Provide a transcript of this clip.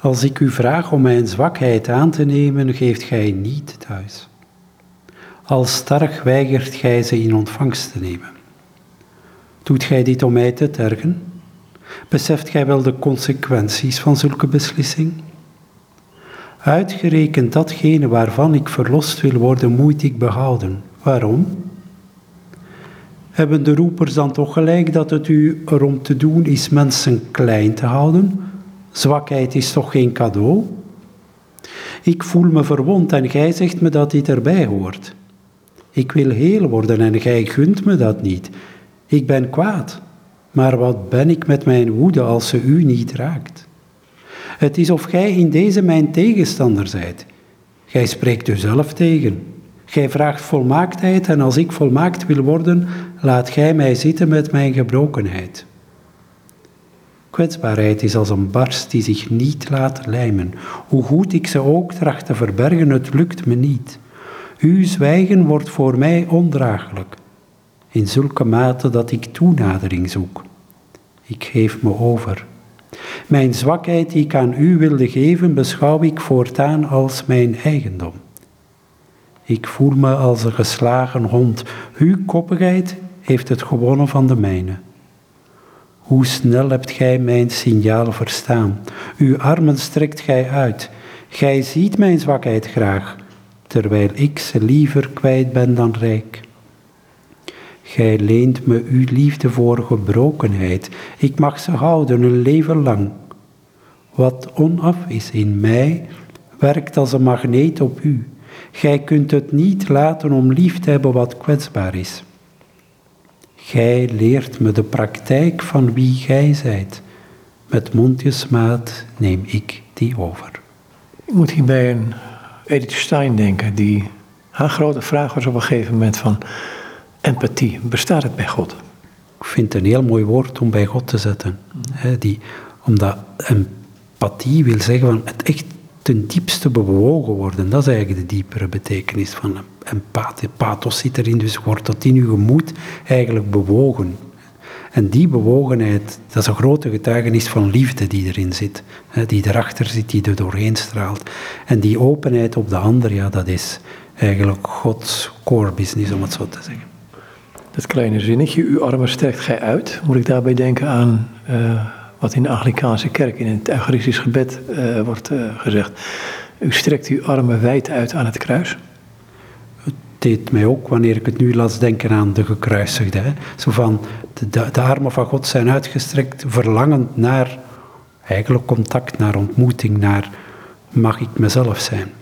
Als ik u vraag om mijn zwakheid aan te nemen, geeft gij niet thuis. Als sterk weigert gij ze in ontvangst te nemen. Doet gij dit om mij te tergen? Beseft gij wel de consequenties van zulke beslissing? Uitgerekend datgene waarvan ik verlost wil worden, moet ik behouden. Waarom? Hebben de roepers dan toch gelijk dat het u erom te doen is mensen klein te houden? Zwakheid is toch geen cadeau? Ik voel me verwond en gij zegt me dat dit erbij hoort. Ik wil heel worden en gij gunt me dat niet. Ik ben kwaad. Maar wat ben ik met mijn woede als ze u niet raakt? Het is of gij in deze mijn tegenstander zijt. Gij spreekt u zelf tegen. Gij vraagt volmaaktheid en als ik volmaakt wil worden, laat gij mij zitten met mijn gebrokenheid. Kwetsbaarheid is als een barst die zich niet laat lijmen. Hoe goed ik ze ook tracht te verbergen, het lukt me niet. Uw zwijgen wordt voor mij ondraaglijk, in zulke mate dat ik toenadering zoek. Ik geef me over. Mijn zwakheid die ik aan u wilde geven, beschouw ik voortaan als mijn eigendom. Ik voel me als een geslagen hond. Uw koppigheid heeft het gewonnen van de mijne. Hoe snel hebt gij mijn signaal verstaan? Uw armen strekt gij uit. Gij ziet mijn zwakheid graag, terwijl ik ze liever kwijt ben dan rijk. Gij leent me uw liefde voor gebrokenheid. Ik mag ze houden een leven lang. Wat onaf is in mij, werkt als een magneet op u. Gij kunt het niet laten om lief te hebben wat kwetsbaar is. Gij leert me de praktijk van wie gij zijt. Met mondjesmaat neem ik die over. Ik moet hierbij een Edith Stein denken, die haar grote vraag was op een gegeven moment van empathie. Bestaat het bij God? Ik vind het een heel mooi woord om bij God te zetten. die, omdat empathie wil zeggen van het echt ten diepste bewogen worden. Dat is eigenlijk de diepere betekenis van empathie. Pathos zit erin, dus wordt tot in uw gemoed eigenlijk bewogen. En die bewogenheid, dat is een grote getuigenis van liefde die erin zit. Die erachter zit, die er doorheen straalt. En die openheid op de ander, ja, dat is eigenlijk Gods core business, om het zo te zeggen. Dat kleine zinnetje, uw armen strekt gij uit. Moet ik daarbij denken aan uh, wat in de Anglikaanse kerk in het Eucharistisch gebed uh, wordt uh, gezegd. U strekt uw armen wijd uit aan het kruis. Deed mij ook, wanneer ik het nu las, denken aan de gekruisigde. Hè? Zo van, de, de, de armen van God zijn uitgestrekt, verlangend naar eigenlijk contact, naar ontmoeting, naar mag ik mezelf zijn.